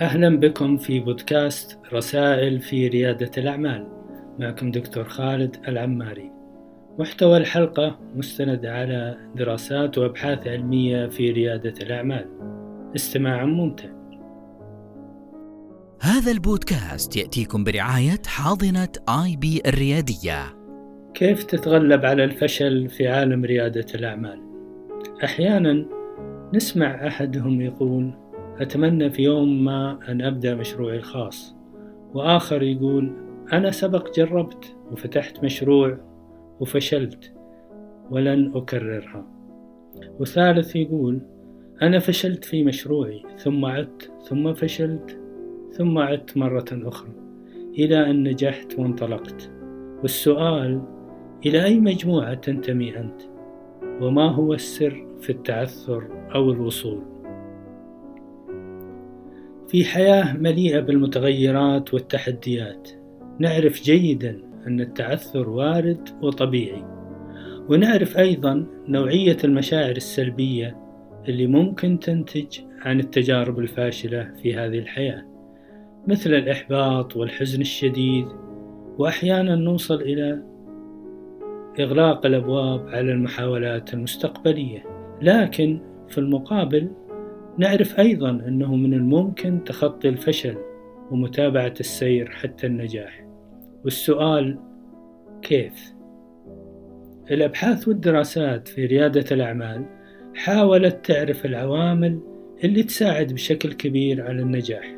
أهلا بكم في بودكاست رسائل في ريادة الأعمال. معكم دكتور خالد العماري. محتوى الحلقة مستند على دراسات وأبحاث علمية في ريادة الأعمال. استماع ممتع. هذا البودكاست يأتيكم برعاية حاضنة آي بي الريادية. كيف تتغلب على الفشل في عالم ريادة الأعمال؟ أحيانا نسمع أحدهم يقول أتمنى في يوم ما أن أبدأ مشروعي الخاص وآخر يقول أنا سبق جربت وفتحت مشروع وفشلت ولن أكررها وثالث يقول أنا فشلت في مشروعي ثم عدت ثم فشلت ثم عدت مرة أخرى إلى أن نجحت وانطلقت والسؤال إلى أي مجموعة تنتمي أنت؟ وما هو السر في التعثر أو الوصول؟ في حياة مليئة بالمتغيرات والتحديات. نعرف جيدا أن التعثر وارد وطبيعي. ونعرف أيضا نوعية المشاعر السلبية اللي ممكن تنتج عن التجارب الفاشلة في هذه الحياة مثل الإحباط والحزن الشديد. وأحيانا نوصل إلى إغلاق الأبواب على المحاولات المستقبلية. لكن في المقابل نعرف أيضا أنه من الممكن تخطي الفشل ومتابعة السير حتى النجاح والسؤال كيف؟ الأبحاث والدراسات في ريادة الأعمال حاولت تعرف العوامل اللي تساعد بشكل كبير على النجاح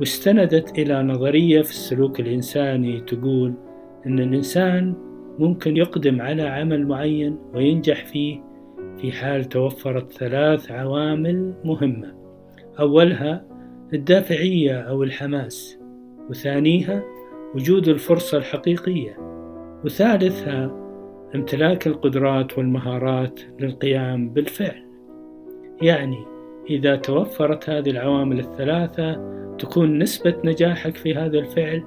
واستندت إلى نظرية في السلوك الإنساني تقول أن الإنسان ممكن يقدم على عمل معين وينجح فيه في حال توفرت ثلاث عوامل مهمة. أولها الدافعية أو الحماس وثانيها وجود الفرصة الحقيقية وثالثها امتلاك القدرات والمهارات للقيام بالفعل. يعني إذا توفرت هذه العوامل الثلاثة تكون نسبة نجاحك في هذا الفعل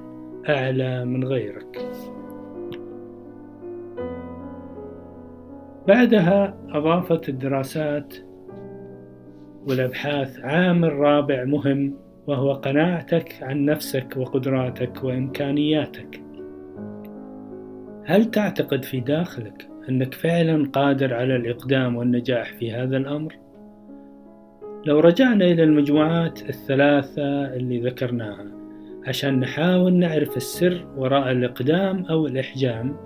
أعلى من غيرك. بعدها أضافت الدراسات والأبحاث عامل رابع مهم وهو قناعتك عن نفسك وقدراتك وإمكانياتك هل تعتقد في داخلك أنك فعلا قادر على الإقدام والنجاح في هذا الأمر؟ لو رجعنا إلى المجموعات الثلاثة اللي ذكرناها عشان نحاول نعرف السر وراء الإقدام أو الإحجام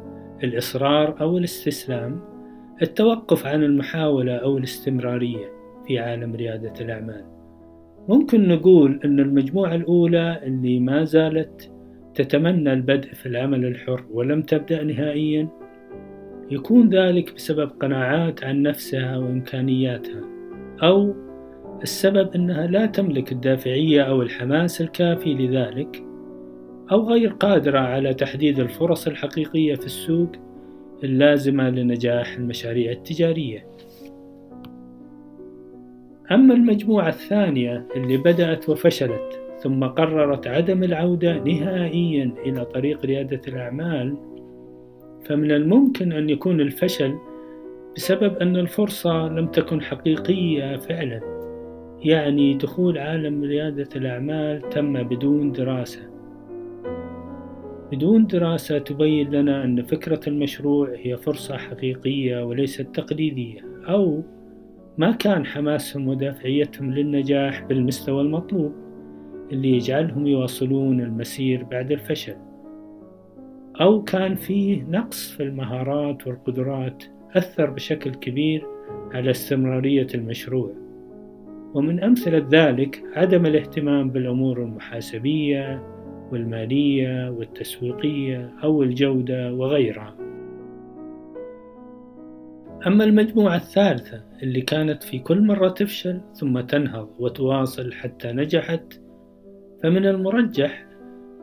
الإصرار أو الاستسلام التوقف عن المحاولة أو الاستمرارية في عالم ريادة الأعمال. ممكن نقول أن المجموعة الأولى اللي ما زالت تتمنى البدء في العمل الحر ولم تبدأ نهائيا يكون ذلك بسبب قناعات عن نفسها وإمكانياتها أو السبب أنها لا تملك الدافعية أو الحماس الكافي لذلك أو غير قادرة على تحديد الفرص الحقيقية في السوق اللازمة لنجاح المشاريع التجارية. أما المجموعة الثانية اللي بدأت وفشلت ثم قررت عدم العودة نهائيا إلى طريق ريادة الأعمال فمن الممكن أن يكون الفشل بسبب أن الفرصة لم تكن حقيقية فعلا يعني دخول عالم ريادة الأعمال تم بدون دراسة بدون دراسة تبين لنا أن فكرة المشروع هي فرصة حقيقية وليست تقليدية أو ما كان حماسهم ودافعيتهم للنجاح بالمستوى المطلوب اللي يجعلهم يواصلون المسير بعد الفشل. أو كان فيه نقص في المهارات والقدرات أثر بشكل كبير على استمرارية المشروع. ومن أمثلة ذلك عدم الاهتمام بالأمور المحاسبية والمالية والتسويقية أو الجودة وغيرها. أما المجموعة الثالثة اللي كانت في كل مرة تفشل ثم تنهض وتواصل حتى نجحت فمن المرجح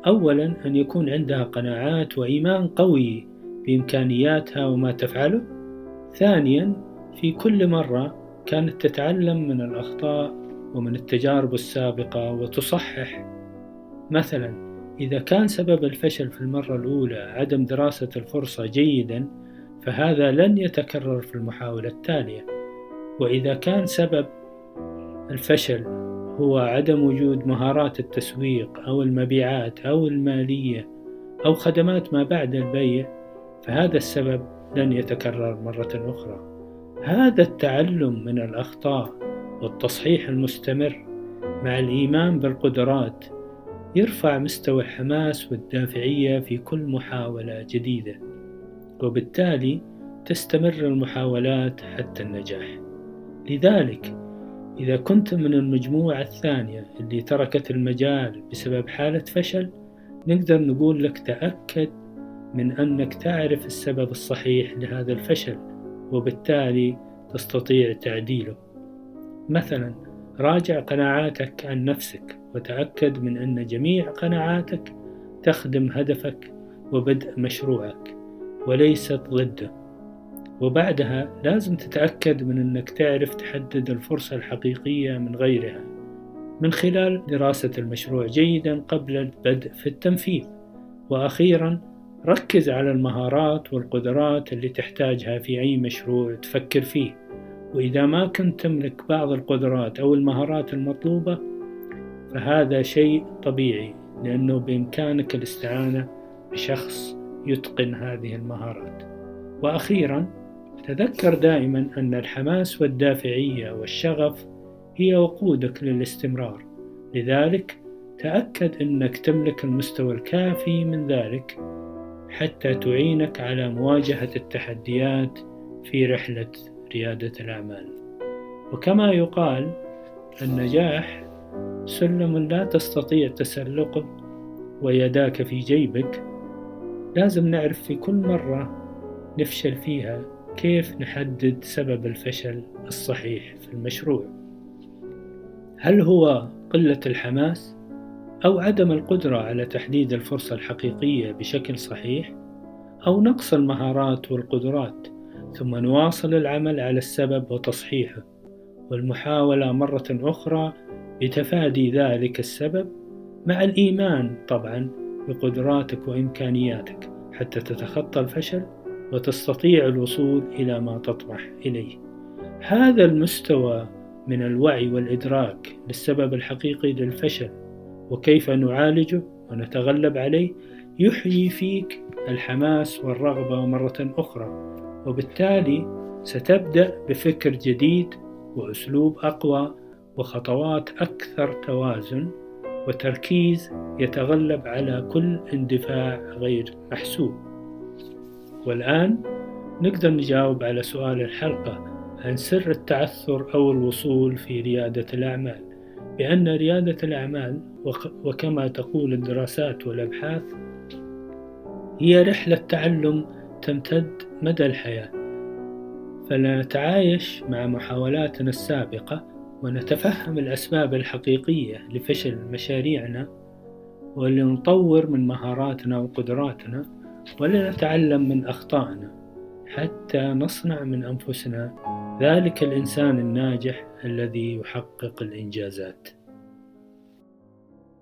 أولا أن يكون عندها قناعات وإيمان قوي بإمكانياتها وما تفعله ثانيا في كل مرة كانت تتعلم من الأخطاء ومن التجارب السابقة وتصحح مثلا إذا كان سبب الفشل في المرة الأولى عدم دراسة الفرصة جيدا فهذا لن يتكرر في المحاولة التالية. وإذا كان سبب الفشل هو عدم وجود مهارات التسويق أو المبيعات أو المالية أو خدمات ما بعد البيع فهذا السبب لن يتكرر مرة أخرى. هذا التعلم من الأخطاء والتصحيح المستمر مع الإيمان بالقدرات يرفع مستوى الحماس والدافعية في كل محاولة جديدة وبالتالي تستمر المحاولات حتى النجاح. لذلك إذا كنت من المجموعة الثانية اللي تركت المجال بسبب حالة فشل نقدر نقول لك تأكد من أنك تعرف السبب الصحيح لهذا الفشل وبالتالي تستطيع تعديله. مثلا راجع قناعاتك عن نفسك وتأكد من أن جميع قناعاتك تخدم هدفك وبدء مشروعك وليست ضده. وبعدها لازم تتأكد من أنك تعرف تحدد الفرصة الحقيقية من غيرها من خلال دراسة المشروع جيدا قبل البدء في التنفيذ. وأخيرا ركز على المهارات والقدرات اللي تحتاجها في أي مشروع تفكر فيه. وإذا ما كنت تملك بعض القدرات أو المهارات المطلوبة فهذا شيء طبيعي لأنه بإمكانك الاستعانة بشخص يتقن هذه المهارات. وأخيرا تذكر دائما أن الحماس والدافعية والشغف هي وقودك للاستمرار. لذلك تأكد أنك تملك المستوى الكافي من ذلك حتى تعينك على مواجهة التحديات في رحلة ريادة الأعمال. وكما يقال النجاح سلم لا تستطيع تسلقه ويداك في جيبك. لازم نعرف في كل مرة نفشل فيها كيف نحدد سبب الفشل الصحيح في المشروع. هل هو قلة الحماس أو عدم القدرة على تحديد الفرصة الحقيقية بشكل صحيح أو نقص المهارات والقدرات؟ ثم نواصل العمل على السبب وتصحيحه والمحاولة مرة أخرى لتفادي ذلك السبب مع الإيمان طبعا بقدراتك وإمكانياتك حتى تتخطى الفشل وتستطيع الوصول إلى ما تطمح إليه. هذا المستوى من الوعي والإدراك للسبب الحقيقي للفشل وكيف نعالجه ونتغلب عليه يحيي فيك الحماس والرغبة مرة أخرى. وبالتالي ستبدأ بفكر جديد وأسلوب أقوى وخطوات أكثر توازن وتركيز يتغلب على كل اندفاع غير محسوب. والآن نقدر نجاوب على سؤال الحلقة عن سر التعثر أو الوصول في ريادة الأعمال بأن ريادة الأعمال وكما تقول الدراسات والأبحاث هي رحلة تعلم تمتد مدى الحياة. فلنتعايش مع محاولاتنا السابقة ونتفهم الأسباب الحقيقية لفشل مشاريعنا ولنطور من مهاراتنا وقدراتنا ولنتعلم من أخطائنا حتى نصنع من أنفسنا ذلك الإنسان الناجح الذي يحقق الإنجازات.